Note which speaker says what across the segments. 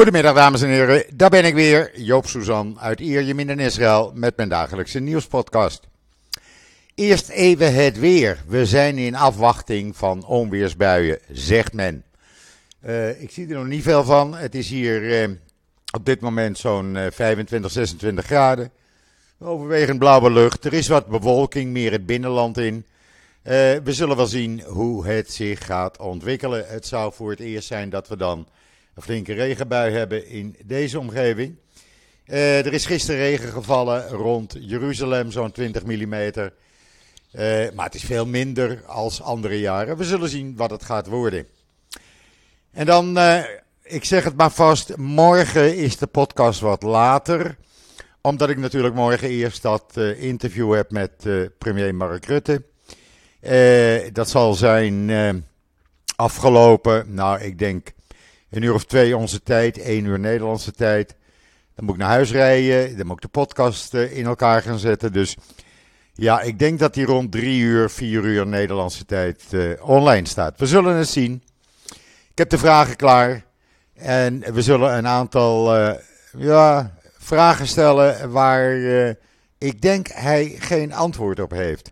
Speaker 1: Goedemiddag dames en heren, daar ben ik weer, Joop Suzan uit Ierjemien in Israël met mijn dagelijkse nieuwspodcast. Eerst even het weer. We zijn in afwachting van onweersbuien, zegt men. Uh, ik zie er nog niet veel van. Het is hier uh, op dit moment zo'n uh, 25, 26 graden. Overwegend blauwe lucht. Er is wat bewolking, meer het binnenland in. We zullen wel zien hoe het zich gaat ontwikkelen. Het zou voor het eerst zijn dat we dan een flinke regenbui hebben in deze omgeving. Uh, er is gisteren regen gevallen rond Jeruzalem, zo'n 20 mm. Uh, maar het is veel minder als andere jaren. We zullen zien wat het gaat worden. En dan, uh, ik zeg het maar vast, morgen is de podcast wat later. Omdat ik natuurlijk morgen eerst dat interview heb met premier Mark Rutte. dat zal zijn afgelopen, nou ik denk een uur of twee onze tijd, één uur Nederlandse tijd. Dan moet ik naar huis rijden, dan moet ik de podcast eh, in elkaar gaan zetten. Dus ja, ik denk dat die rond drie uur, vier uur Nederlandse tijd uh, online staat. We zullen het zien. Ik heb de vragen klaar. En we zullen een aantal uh, ja, vragen stellen waar ik denk hij geen antwoord op heeft.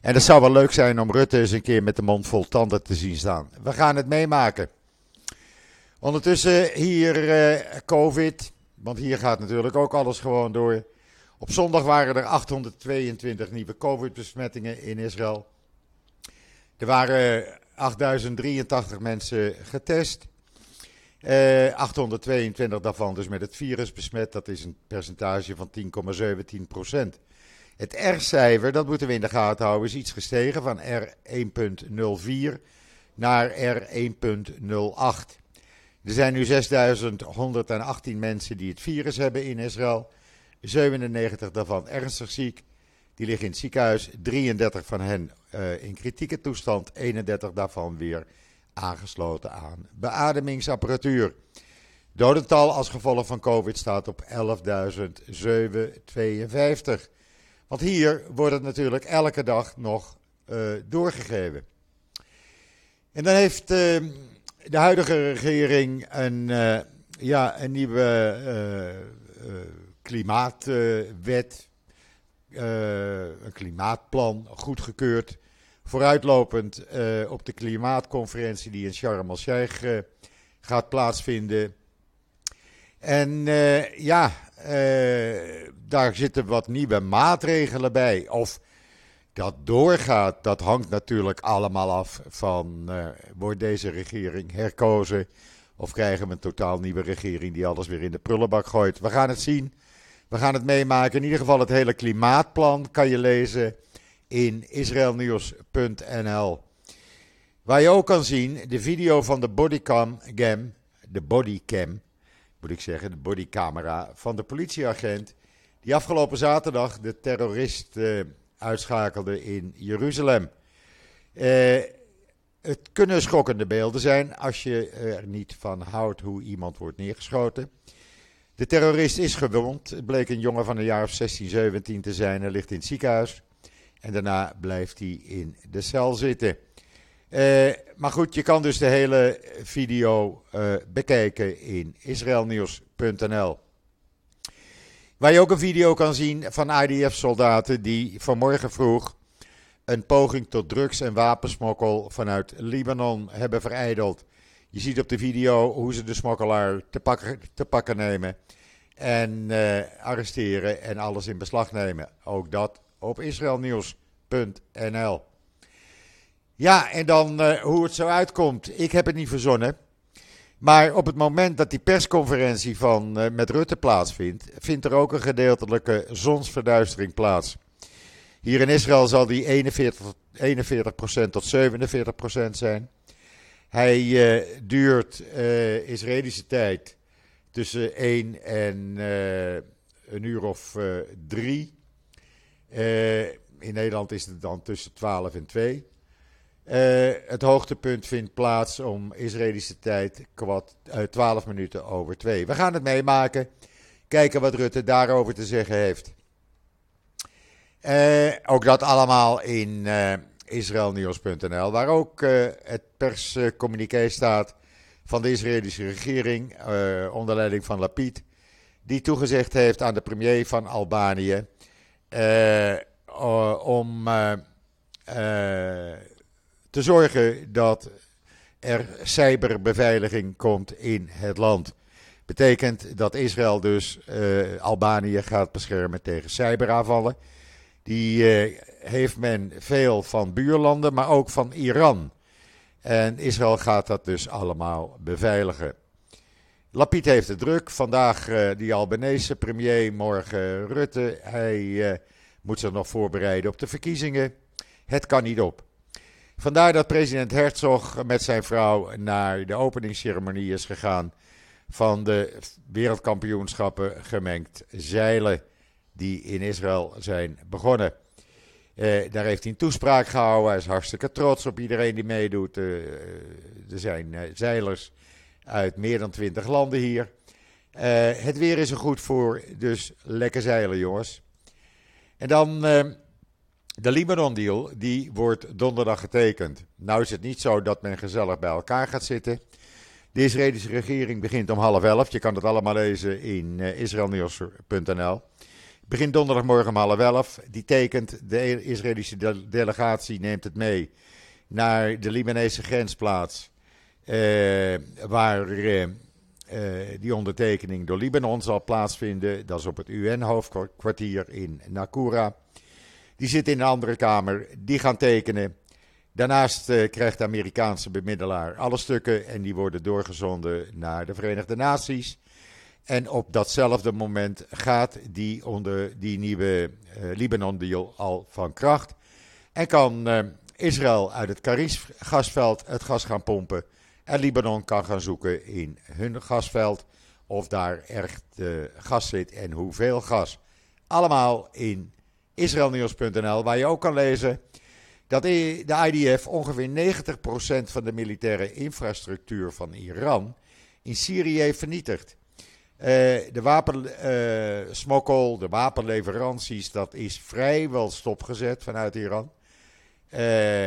Speaker 1: En het zou wel leuk zijn om Rutte eens een keer met de mond vol tanden te zien staan. We gaan het meemaken. Ondertussen hier uh, COVID, want hier gaat natuurlijk ook alles gewoon door. Op zondag waren er 822 nieuwe COVID-besmettingen in Israël. Er waren 8083 mensen getest. Uh, eh, 822 daarvan dus met het virus besmet. Dat is een percentage van 10,17% Het R-cijfer, dat moeten we in de gaten houden, is iets gestegen van R1.04 naar R1.08. Er zijn nu 6118 mensen die het virus hebben in Israël. 97 daarvan ernstig ziek. Die liggen in het ziekenhuis. 33 van hen uh, in kritieke toestand. 31 daarvan weer aangesloten aan beademingsapparatuur. Dodental als gevolg van COVID staat op 11.752. Want hier wordt het natuurlijk elke dag nog uh, doorgegeven. En dan heeft uh, de huidige regering een, uh, ja, een nieuwe uh, uh, klimaatwet, een klimaatplan goedgekeurd. Vooruitlopend op de klimaatconferentie die in Sharm el-Sheikh gaat plaatsvinden. En ja, daar zitten wat nieuwe maatregelen bij. Of dat doorgaat, dat hangt natuurlijk allemaal af van uh, wordt deze regering herkozen of krijgen we een totaal nieuwe regering die alles weer in de prullenbak gooit. We gaan het zien. We gaan het meemaken. In ieder geval het hele klimaatplan kan je lezen in israelnieuws.nl. Waar je ook kan zien de video van de bodycam, de bodycam, moet ik zeggen, de bodycamera van de politieagent die afgelopen zaterdag de terrorist uh, uitschakelde in Jeruzalem. Uh, het kunnen schokkende beelden zijn als je er niet van houdt hoe iemand wordt neergeschoten. De terrorist is gewond. Het bleek een jongen van een jaar of 16, 17 te zijn. Hij ligt in het ziekenhuis. En daarna blijft hij in de cel zitten. Uh, maar goed, je kan dus de hele video uh, bekijken in israelnieuws.nl. Waar je ook een video kan zien van IDF-soldaten die vanmorgen vroeg een poging tot drugs- en wapensmokkel vanuit Libanon hebben vereideld. Je ziet op de video hoe ze de smokkelaar te pakken, te pakken nemen en uh, arresteren en alles in beslag nemen. Ook dat op israelnieuws.nl. Ja, en dan uh, hoe het zo uitkomt. Ik heb het niet verzonnen. Maar op het moment dat die persconferentie van, uh, met Rutte plaatsvindt, vindt er ook een gedeeltelijke zonsverduistering plaats. Hier in Israël zal die 41, 41% tot 47% zijn. Hij uh, duurt uh, Israëlische tijd tussen 1 en een uur of 3. in Nederland is het dan tussen 12 en 2. Uh, het hoogtepunt vindt plaats om Israëlische tijd kwart, uh, 12 minuten over 2. We gaan het meemaken. Kijken wat Rutte daarover te zeggen heeft. Uh, ook dat allemaal in israelnieuws.nl, waar ook het perscommuniqué staat van de Israëlische regering onder leiding van Lapid, die toegezegd heeft aan de premier van Albanië om te zorgen dat er cyberbeveiliging komt in het land. Betekent dat Israël dus uh, Albanië gaat beschermen tegen cyberaanvallen. Die uh, heeft men veel van buurlanden, maar ook van Iran. En Israël gaat dat dus allemaal beveiligen. Lapid heeft het druk. Vandaag uh, die Albanese premier, morgen Rutte. Hij moet zich nog voorbereiden op de verkiezingen. Het kan niet op. Vandaar dat president Herzog met zijn vrouw naar de openingsceremonie is gegaan van de wereldkampioenschappen gemengd zeilen die in Israël zijn begonnen. Eh, daar heeft hij een toespraak gehouden. Hij is hartstikke trots op iedereen die meedoet. Uh, er zijn zeilers uit meer dan twintig landen hier. het weer is er goed voor, dus lekker zeilen, jongens. En dan de Libanon-deal, die wordt donderdag getekend. Nou is het niet zo dat men gezellig bij elkaar gaat zitten. De Israëlische regering begint om half elf. Je kan het allemaal lezen in uh, israelnieuws.nl. Begint donderdagmorgen om half elf. Die tekent, de Israëlische delegatie neemt het mee naar de Libanese grensplaats. Uh, waar uh, die ondertekening door Libanon zal plaatsvinden. Dat is op het UN-hoofdkwartier in Nakura. Die zitten in een andere kamer, die gaan tekenen. Daarnaast uh, krijgt de Amerikaanse bemiddelaar alle stukken en die worden doorgezonden naar de Verenigde Naties. En op datzelfde moment gaat die, onder die nieuwe uh, Libanon-deal al van kracht. En kan uh, Israël uit het Karis-gasveld het gas gaan pompen. En Libanon kan gaan zoeken in hun gasveld of daar echt gas zit en hoeveel gas. Allemaal in israelnieuws.nl, waar je ook kan lezen dat de IDF ongeveer 90% van de militaire infrastructuur van Iran in Syrië heeft vernietigd. Uh, de wapensmokkel, uh, de wapenleveranties, dat is vrijwel stopgezet vanuit Iran. Uh,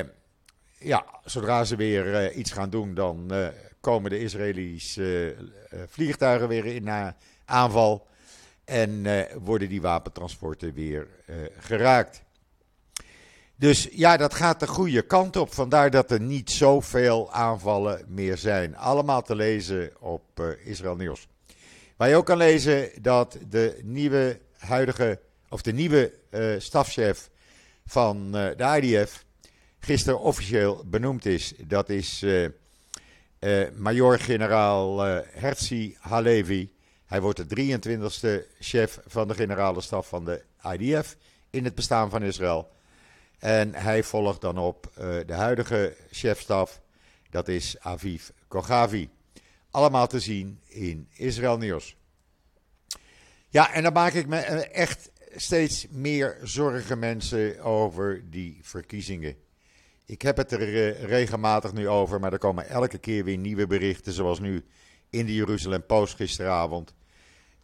Speaker 1: ja, zodra ze weer iets gaan doen, dan komen de Israëlische vliegtuigen weer in aanval. En worden die wapentransporten weer geraakt. Dus ja, dat gaat de goede kant op. Vandaar dat er niet zoveel aanvallen meer zijn. Allemaal te lezen op uh, Israël Nieuws. Waar je ook kan lezen dat de nieuwe huidige, of de nieuwe uh, stafchef van de IDF gisteren officieel benoemd is. Dat is major-generaal Herzi Halevi. Hij wordt de 23e chef van de generale staf van de IDF in het bestaan van Israël. En hij volgt dan op uh, de huidige chefstaf, dat is Aviv Kogavi. Allemaal te zien in Israël Nieuws. Ja, en dan maak ik me echt steeds meer zorgen mensen over die verkiezingen. Ik heb het er uh, regelmatig nu over, maar er komen elke keer weer nieuwe berichten, zoals nu in de Jeruzalem Post gisteravond.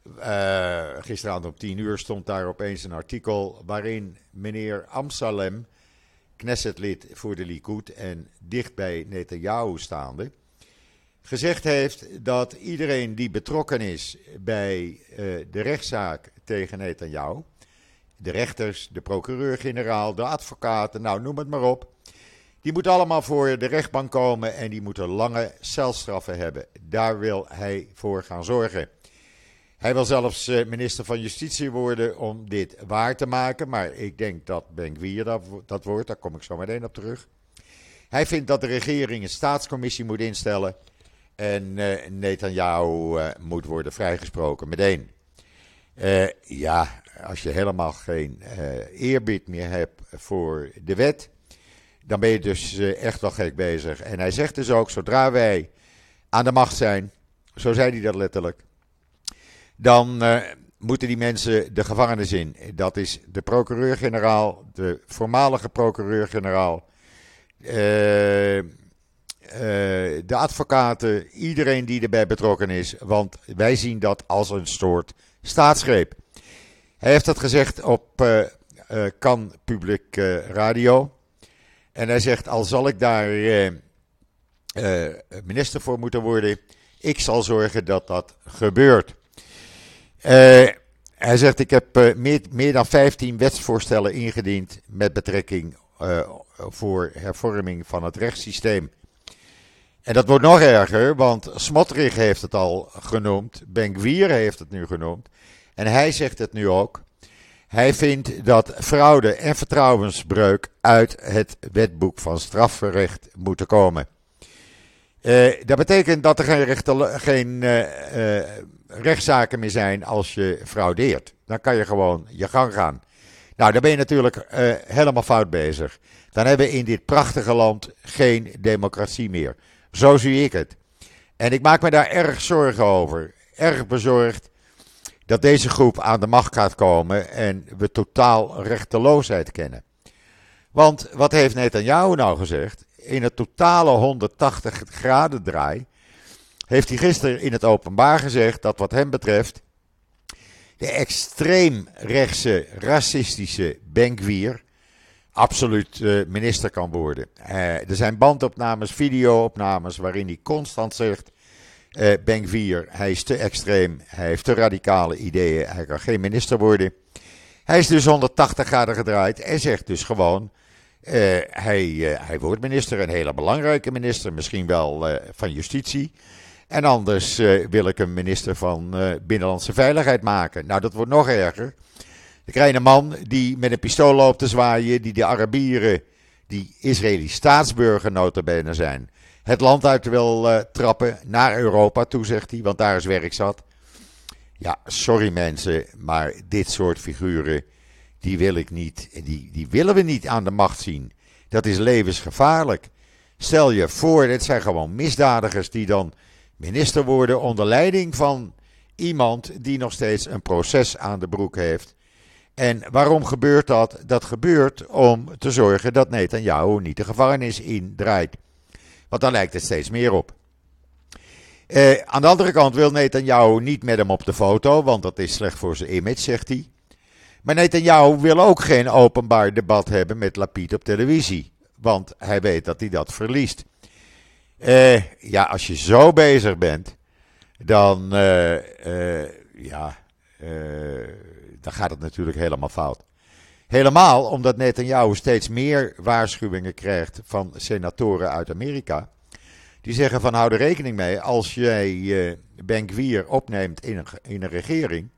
Speaker 1: Uh, gisteravond om tien uur stond daar opeens een artikel waarin meneer Amsalem, Knessetlid voor de Likud en dicht bij Netanyahu staande, gezegd heeft dat iedereen die betrokken is bij uh, de rechtszaak tegen Netanyahu, de rechters, de procureur-generaal, de advocaten, nou noem het maar op, die moeten allemaal voor de rechtbank komen en die moeten lange celstraffen hebben. Daar wil hij voor gaan zorgen. Hij wil zelfs eh, minister van Justitie worden om dit waar te maken. Maar ik denk dat Ben dat, dat wordt. Daar kom ik zo meteen op terug. Hij vindt dat de regering een staatscommissie moet instellen. En uh, Netanyahu uh, moet worden vrijgesproken meteen. Uh, ja, als je helemaal geen eerbied meer hebt voor de wet. Dan ben je dus echt wel gek bezig. En hij zegt dus ook: zodra wij aan de macht zijn. Zo zei hij dat letterlijk dan uh, moeten die mensen de gevangenis in. Dat is de procureur-generaal, de voormalige procureur-generaal, uh, uh, de advocaten, iedereen die erbij betrokken is. Want wij zien dat als een soort staatsgreep. Hij heeft dat gezegd op Kan Public Radio. En hij zegt, al zal ik daar minister voor moeten worden. Ik zal zorgen dat dat gebeurt. Hij zegt: Ik heb meer, meer, dan 15 wetsvoorstellen ingediend met betrekking voor hervorming van het rechtssysteem. En dat wordt nog erger, want Smotrich heeft het al genoemd, Benkwier heeft het nu genoemd. En hij zegt het nu ook. Hij vindt dat fraude en vertrouwensbreuk uit het wetboek van strafrecht moeten komen. Uh, dat betekent dat er geen, geen uh, uh, rechtszaken meer zijn als je fraudeert. Dan kan je gewoon je gang gaan. Nou, dan ben je natuurlijk helemaal fout bezig. Dan hebben we in dit prachtige land geen democratie meer. Zo zie ik het. En ik maak me daar erg zorgen over. Erg bezorgd dat deze groep aan de macht gaat komen en we totaal rechteloosheid kennen. Want wat heeft Netanyahu nou gezegd? In het totale 180 graden draai heeft hij gisteren in het openbaar gezegd dat wat hem betreft de extreemrechtse racistische Benkwier absoluut uh, minister kan worden. Uh, er zijn bandopnames, videoopnames waarin hij constant zegt: uh, Benkwier, hij is te extreem, hij heeft te radicale ideeën, hij kan geen minister worden. Hij is dus 180 graden gedraaid en zegt dus gewoon: hij, hij wordt minister, een hele belangrijke minister, misschien wel van justitie. En anders wil ik een minister van Binnenlandse Veiligheid maken. Nou, dat wordt nog erger. Krijg je een man die met een pistool loopt te zwaaien, die de Arabieren, die Israëlisch staatsburger notabene zijn, het land uit wil trappen naar Europa toe, zegt hij, want daar is werk zat. Ja, sorry mensen, maar dit soort figuren, die wil ik niet, die, die willen we niet aan de macht zien. Dat is levensgevaarlijk. Stel je voor, dit zijn gewoon misdadigers die dan minister worden onder leiding van iemand die nog steeds een proces aan de broek heeft en waarom gebeurt dat? Dat gebeurt om te zorgen dat Netanyahu niet de gevangenis indraait. Want dan lijkt het steeds meer op. Eh, aan de andere kant wil Netanyahu niet met hem op de foto, want dat is slecht voor zijn image, zegt hij. Maar Netanyahu wil ook geen openbaar debat hebben met Lapid op televisie, want hij weet dat hij dat verliest. Eh, ja, als je zo bezig bent, dan uh, ja, dan gaat het natuurlijk helemaal fout. Helemaal omdat Netanyahu steeds meer waarschuwingen krijgt van senatoren uit Amerika. Die zeggen van hou er rekening mee, als jij Ben opneemt in een, in een regering,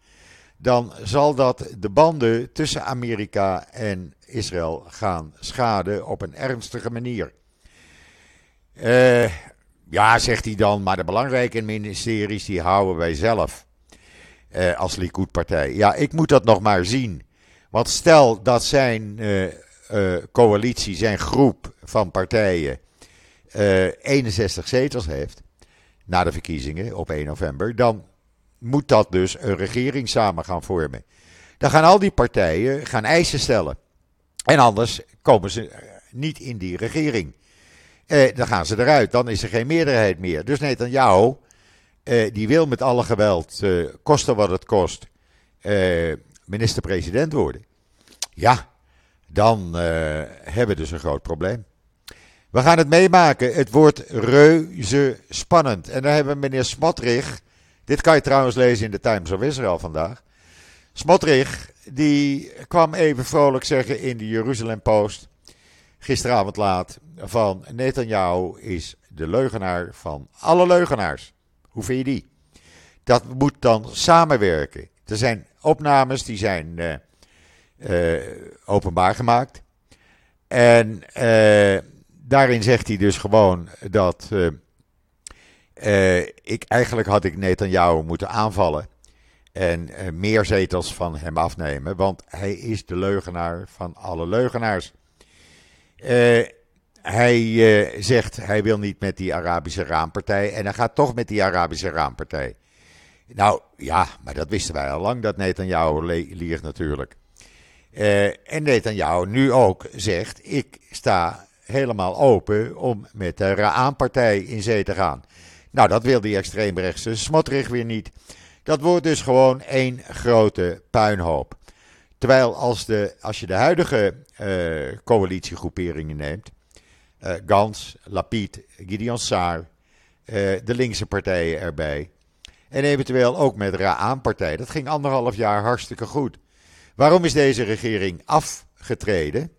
Speaker 1: dan zal dat de banden tussen Amerika en Israël gaan schaden op een ernstige manier. Uh, ja, zegt hij dan, maar de belangrijke ministeries die houden wij zelf eh, als Likud-partij. Ja, ik moet dat nog maar zien. Want stel dat zijn uh, coalitie, zijn groep van partijen 61 zetels heeft na de verkiezingen op 1 november, dan moet dat dus een regering samen gaan vormen. Dan gaan al die partijen gaan eisen stellen. En anders komen ze niet in die regering. dan gaan ze eruit. Dan is er geen meerderheid meer. Dus jou. Uh, die wil met alle geweld, uh, koste wat het kost, uh, minister-president worden. Ja, dan hebben we dus een groot probleem. We gaan het meemaken. Het wordt reuze spannend. En dan hebben we meneer Smotrich. Dit kan je trouwens lezen in de Times of Israel vandaag. Smotrich, die kwam even vrolijk zeggen in de Jeruzalem Post. Gisteravond laat. Van Netanyahu is de leugenaar van alle leugenaars. Hoe vind je die? Dat moet dan samenwerken. Er zijn opnames die zijn uh, openbaar gemaakt. En uh, daarin zegt hij dus gewoon dat ik eigenlijk had ik Netanyahu moeten aanvallen. En meer zetels van hem afnemen. Want hij is de leugenaar van alle leugenaars. Hij uh, zegt hij wil niet met die Arabische raampartij en hij gaat toch met die Arabische raampartij. Nou ja, maar dat wisten wij al lang dat Netanyahu liegt natuurlijk. En Netanyahu nu ook zegt ik sta helemaal open om met de Raampartij in zee te gaan. Nou dat wil die extreemrechtse Smotrich weer niet. Dat wordt dus gewoon één grote puinhoop. Terwijl als, de, als je de huidige uh, coalitiegroeperingen neemt, Gans, Lapid, Gideon Saar, de linkse partijen erbij. En eventueel ook met Ra'an-partij. Dat ging anderhalf jaar hartstikke goed. Waarom is deze regering afgetreden?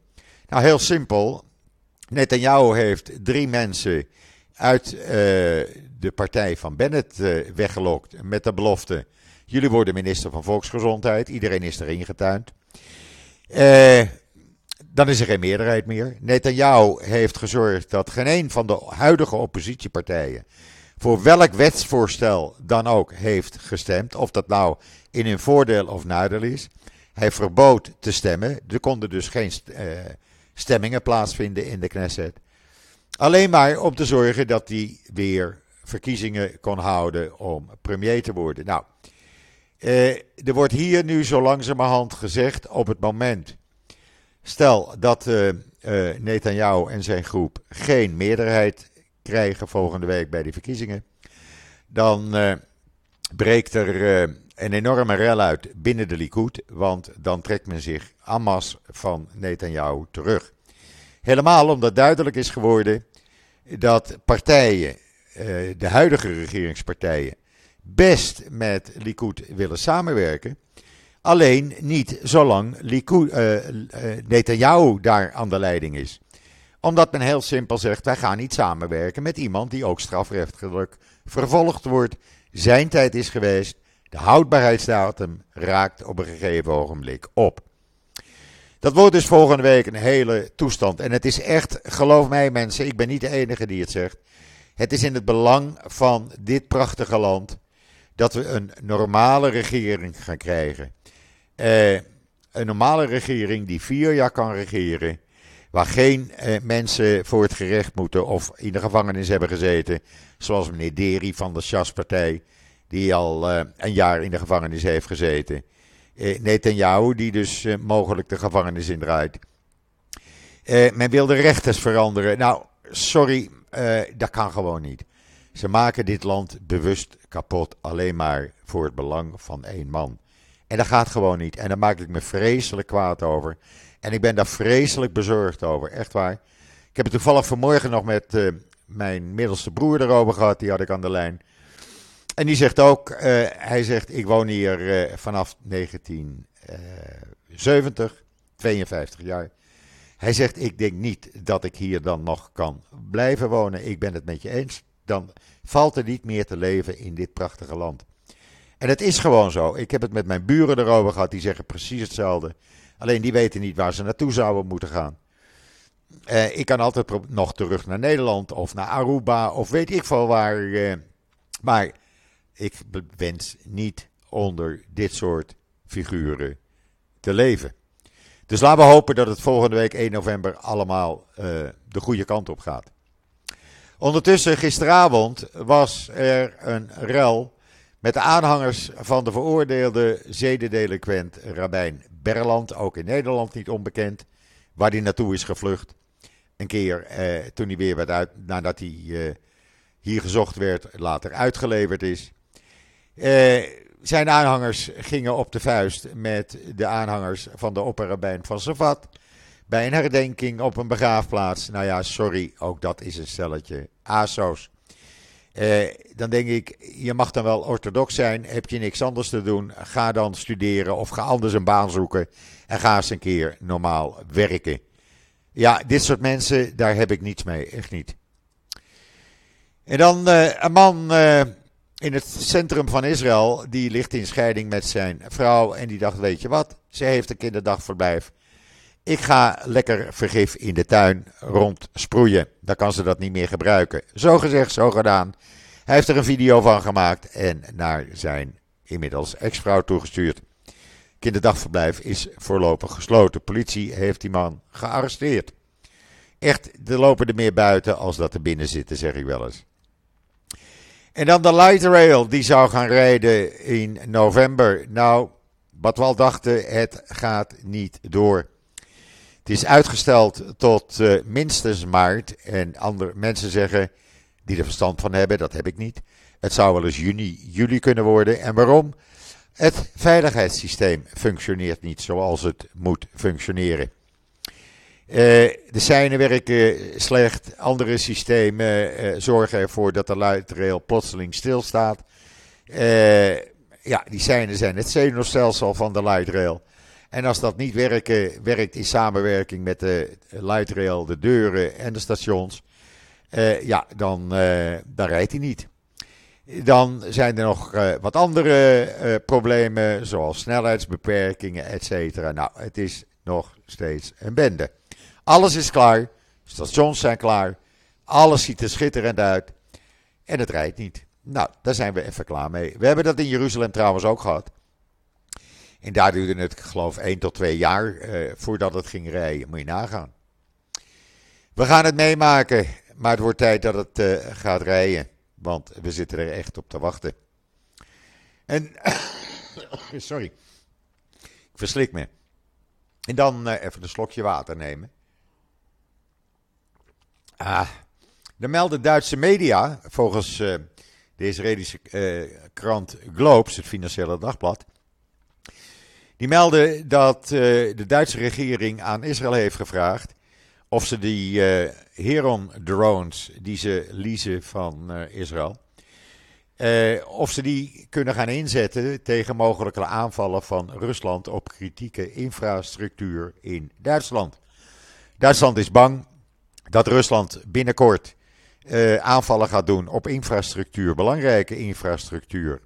Speaker 1: Nou, heel simpel. Netanyahu heeft drie mensen uit uh, de partij van Bennett uh, weggelokt met de belofte: jullie worden minister van Volksgezondheid. Iedereen is erin getuind. Uh, dan is er geen meerderheid meer. Netanyahu heeft gezorgd dat geen een van de huidige oppositiepartijen voor welk wetsvoorstel dan ook heeft gestemd. Of dat nou in hun voordeel of nadeel is. Hij verbood te stemmen. Er konden dus geen stemmingen plaatsvinden in de Knesset. Alleen maar om te zorgen dat hij weer verkiezingen kon houden om premier te worden. Nou, uh, er wordt hier nu zo langzamerhand gezegd op het moment. Stel dat uh, Netanyahu en zijn groep geen meerderheid krijgen volgende week bij de verkiezingen. Dan breekt er een enorme rel uit binnen de Likud, want dan trekt men zich Hamas van Netanyahu terug. Helemaal omdat duidelijk is geworden dat partijen, eh, de huidige regeringspartijen, best met Likud willen samenwerken. Alleen niet zolang Likud, uh, Netanyahu daar aan de leiding is. Omdat men heel simpel zegt: wij gaan niet samenwerken met iemand die ook strafrechtelijk vervolgd wordt. Zijn tijd is geweest. De houdbaarheidsdatum raakt op een gegeven ogenblik op. Dat wordt dus volgende week een hele toestand. En het is echt, geloof mij mensen, ik ben niet de enige die het zegt. Het is in het belang van dit prachtige land dat we een normale regering gaan krijgen. Eh, een normale regering die vier jaar kan regeren. Waar geen eh, mensen voor het gerecht moeten of in de gevangenis hebben gezeten. Zoals meneer Deri van de Sjaspartij die al uh, een jaar in de gevangenis heeft gezeten. Uh, Netanyahu, die dus uh, mogelijk de gevangenis indraait. men wil de rechters veranderen. Nou, sorry, dat kan gewoon niet. Ze maken dit land bewust kapot, alleen maar voor het belang van één man. En dat gaat gewoon niet. En daar maak ik me vreselijk kwaad over. En ik ben daar vreselijk bezorgd over, echt waar. Ik heb het toevallig vanmorgen nog met mijn middelste broer erover gehad, die had ik aan de lijn. En die zegt ook, uh, hij zegt, ik woon hier uh, vanaf 1970, 52 eh, jaar. Hij zegt, ik denk niet dat ik hier dan nog kan blijven wonen. Ik ben het met je eens. Dan valt er niet meer te leven in dit prachtige land. En het is gewoon zo. Ik heb het met mijn buren erover gehad, die zeggen precies hetzelfde. Alleen die weten niet waar ze naartoe zouden moeten gaan. Ik kan altijd nog terug naar Nederland of naar Aruba of weet ik veel waar. Maar ik wens niet onder dit soort figuren te leven. Dus laten we hopen dat het volgende week 1 november allemaal uh, de goede kant op gaat. Ondertussen, gisteravond was er een rel met de aanhangers van de veroordeelde zedendelinquent Rabijn Berland, ook in Nederland niet onbekend, waar hij naartoe is gevlucht. Een keer eh, toen hij weer werd uit, nadat hij eh, hier gezocht werd, later uitgeleverd is. Uh, zijn aanhangers gingen op de vuist met de aanhangers van de opperrabijn van Savat. Bij een herdenking op een begraafplaats. Nou ja, sorry, ook dat is een stelletje ASO's. Uh, dan denk ik, je mag dan wel orthodox zijn. Heb je niks anders te doen? Ga dan studeren of ga anders een baan zoeken. En ga eens een keer normaal werken. Ja, dit soort mensen, daar heb ik niets mee. Echt niet. En dan uh, een man in het centrum van Israël, die ligt in scheiding met zijn vrouw. En die dacht, weet je wat, ze heeft een kinderdagverblijf. Ik ga lekker vergif in de tuin rond sproeien. Dan kan ze dat niet meer gebruiken. Zo gezegd, zo gedaan. Hij heeft er een video van gemaakt en naar zijn inmiddels ex-vrouw toegestuurd. Kinderdagverblijf is voorlopig gesloten. Politie heeft die man gearresteerd. Echt, er lopen er meer buiten als dat er binnen zitten, zeg ik wel eens. En dan de light rail, die zou gaan rijden in november. Nou, wat we al dachten, het gaat niet door. Het is uitgesteld tot uh, minstens maart. En andere mensen zeggen, die er verstand van hebben, dat heb ik niet. Het zou wel eens juni, juli kunnen worden. En waarom? Het veiligheidssysteem functioneert niet zoals het moet functioneren. De seinen werken slecht. Andere systemen zorgen ervoor dat de luidrail plotseling stilstaat. ja, die seinen zijn het zenuwstelsel van de luidrail. En als dat niet werken, werkt in samenwerking met de lightrail, de deuren en de stations, uh, ja, dan, uh, dan rijdt hij niet. Dan zijn er nog uh, wat andere problemen, zoals snelheidsbeperkingen, et. Nou, het is nog steeds een bende. Alles is klaar, stations zijn klaar, alles ziet er schitterend uit en het rijdt niet. Nou, daar zijn we even klaar mee. We hebben dat in Jeruzalem trouwens ook gehad. En daar duurde het, ik geloof, 1 tot 2 jaar uh, voordat het ging rijden. Moet je nagaan. We gaan het meemaken, maar het wordt tijd dat het uh, gaat rijden. Want we zitten er echt op te wachten. En, sorry, ik verslik me. En dan uh, even een slokje water nemen. Ah, dan melden Duitse media, volgens de Israëlische krant Globes, het Financiële Dagblad die melden dat uh, de Duitse regering aan Israël heeft gevraagd of ze die uh, Heron drones die ze leasen van uh, Israël, of ze die kunnen gaan inzetten tegen mogelijke aanvallen van Rusland op kritieke infrastructuur in Duitsland. Duitsland is bang dat Rusland binnenkort aanvallen gaat doen op infrastructuur, belangrijke infrastructuur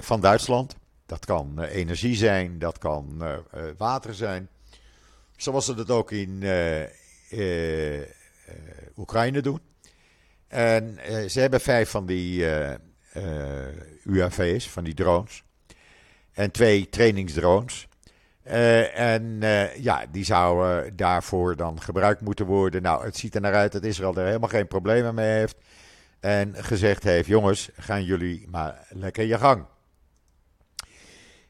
Speaker 1: van Duitsland. Dat kan uh, energie zijn, dat kan water zijn. Zoals ze dat ook in Oekraïne doen. En ze hebben vijf van die UAV's, van die drones. En twee trainingsdrones. En ja, die zouden daarvoor dan gebruikt moeten worden. Nou, het ziet er naar uit dat Israël er helemaal geen problemen mee heeft. En gezegd heeft: jongens, gaan jullie maar lekker je gang.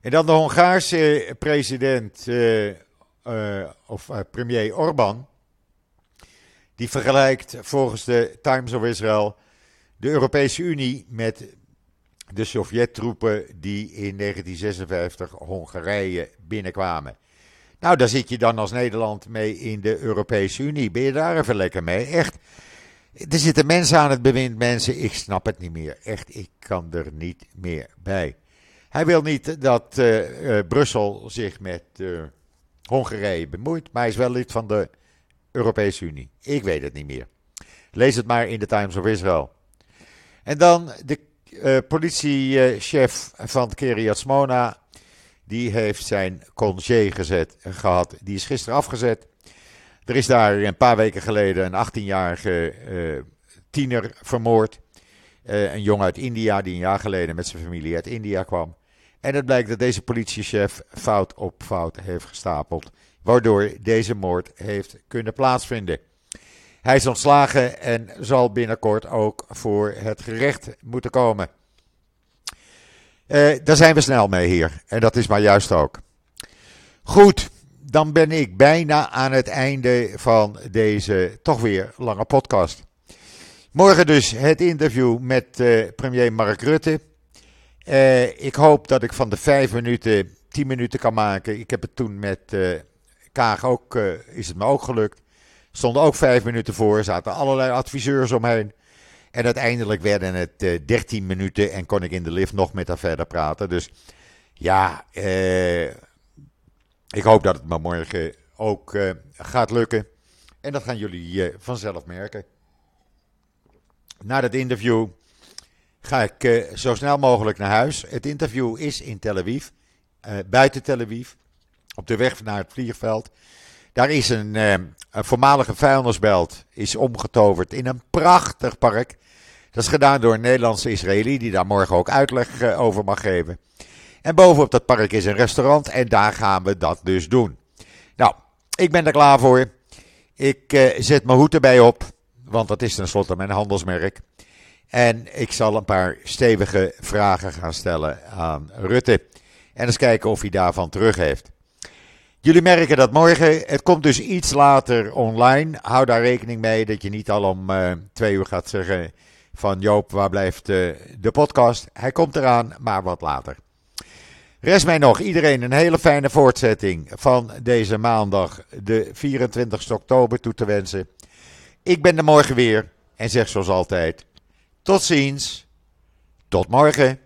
Speaker 1: En dan de Hongaarse president, of premier Orbán, die vergelijkt volgens de Times of Israel de Europese Unie met de Sovjet-troepen die in 1956 Hongarije binnenkwamen. Nou, daar zit je dan als Nederland mee in de Europese Unie. Ben je daar even lekker mee? Echt. Er zitten mensen aan het bewind, mensen. Ik snap het niet meer. Echt, ik kan er niet meer bij. Hij wil niet dat uh, uh, Brussel zich met uh, Hongarije bemoeit, maar hij is wel lid van de Europese Unie. Ik weet het niet meer. Lees het maar in de Times of Israel. En dan de politiechef van Kiryat. Die heeft zijn congé gezet, gehad. Die is gisteren afgezet. Er is daar een paar weken geleden een 18-jarige tiener vermoord. een jongen uit India die een jaar geleden met zijn familie uit India kwam. En het blijkt dat deze politiechef fout op fout heeft gestapeld, waardoor deze moord heeft kunnen plaatsvinden. Hij is ontslagen en zal binnenkort ook voor het gerecht moeten komen. Uh, daar zijn we snel mee hier. En dat is maar juist ook. Goed, dan ben ik bijna aan het einde van deze toch weer lange podcast. Morgen dus het interview met uh, premier Mark Rutte. Uh, ik hoop dat ik van de vijf minuten tien minuten kan maken. Ik heb het toen met Kaag ook, is het me ook gelukt. Stonden ook vijf minuten voor, zaten allerlei adviseurs omheen. En uiteindelijk werden het dertien minuten en kon ik in de lift nog met haar verder praten. Dus ja, ik hoop dat het me morgen ook gaat lukken. En dat gaan jullie vanzelf merken. Na dat interview ga ik zo snel mogelijk naar huis. Het interview is in Tel Aviv, buiten Tel Aviv, op de weg naar het vliegveld. Daar is een, uh, een voormalige vuilnisbelt, is omgetoverd in een prachtig park. Dat is gedaan door een Nederlandse Israëli, die daar morgen ook uitleg over mag geven. En bovenop dat park is een restaurant en daar gaan we dat dus doen. Nou, ik ben er klaar voor. Ik zet mijn hoed erbij op, want dat is tenslotte mijn handelsmerk. En ik zal een paar stevige vragen gaan stellen aan Rutte. En eens kijken of hij daarvan terug heeft. Jullie merken dat morgen. Het komt dus iets later online. Hou daar rekening mee dat je niet al om uh, twee uur gaat zeggen van Joop, waar blijft eh, de podcast? Hij komt eraan, maar wat later. Rest mij nog iedereen een hele fijne voortzetting van deze maandag, de 24 oktober, toe te wensen. Ik ben er morgen weer en zeg zoals altijd: tot ziens, tot morgen.